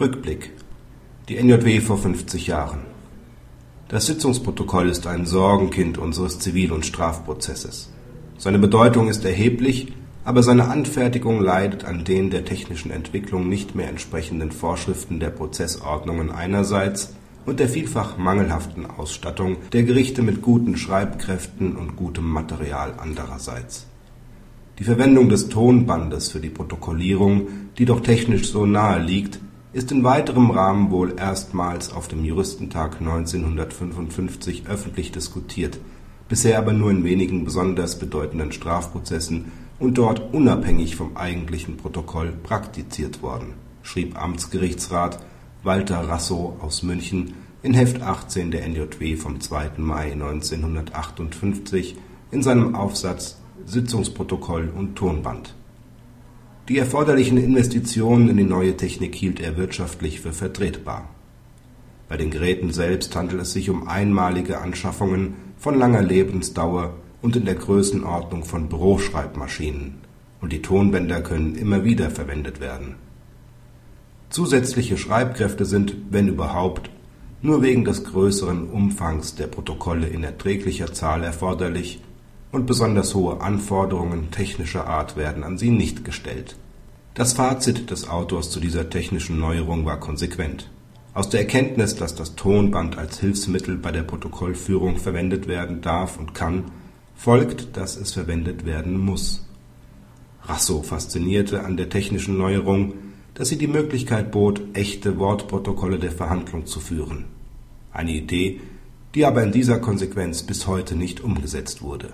Rückblick. Die NJW vor 50 Jahren. Das Sitzungsprotokoll ist ein Sorgenkind unseres Zivil und Strafprozesses. Seine Bedeutung ist erheblich, aber seine Anfertigung leidet an den der technischen Entwicklung nicht mehr entsprechenden Vorschriften der Prozessordnungen einerseits und der vielfach mangelhaften Ausstattung der Gerichte mit guten Schreibkräften und gutem Material andererseits. Die Verwendung des Tonbandes für die Protokollierung, die doch technisch so nahe liegt ist in weiterem Rahmen wohl erstmals auf dem Juristentag 1955 öffentlich diskutiert, bisher aber nur in wenigen besonders bedeutenden Strafprozessen und dort unabhängig vom eigentlichen Protokoll praktiziert worden, schrieb Amtsgerichtsrat Walter Rassow aus München in Heft 18 der NJW vom 2. Mai 1958 in seinem Aufsatz Sitzungsprotokoll und Tonband die erforderlichen Investitionen in die neue Technik hielt er wirtschaftlich für vertretbar. Bei den Geräten selbst handelt es sich um einmalige Anschaffungen von langer Lebensdauer und in der Größenordnung von Büroschreibmaschinen, und die Tonbänder können immer wieder verwendet werden. Zusätzliche Schreibkräfte sind, wenn überhaupt, nur wegen des größeren Umfangs der Protokolle in erträglicher Zahl erforderlich und besonders hohe Anforderungen technischer Art werden an sie nicht gestellt. Das Fazit des Autors zu dieser technischen Neuerung war konsequent. Aus der Erkenntnis, dass das Tonband als Hilfsmittel bei der Protokollführung verwendet werden darf und kann, folgt, dass es verwendet werden muss. Rassow faszinierte an der technischen Neuerung, dass sie die Möglichkeit bot, echte Wortprotokolle der Verhandlung zu führen. Eine Idee, die aber in dieser Konsequenz bis heute nicht umgesetzt wurde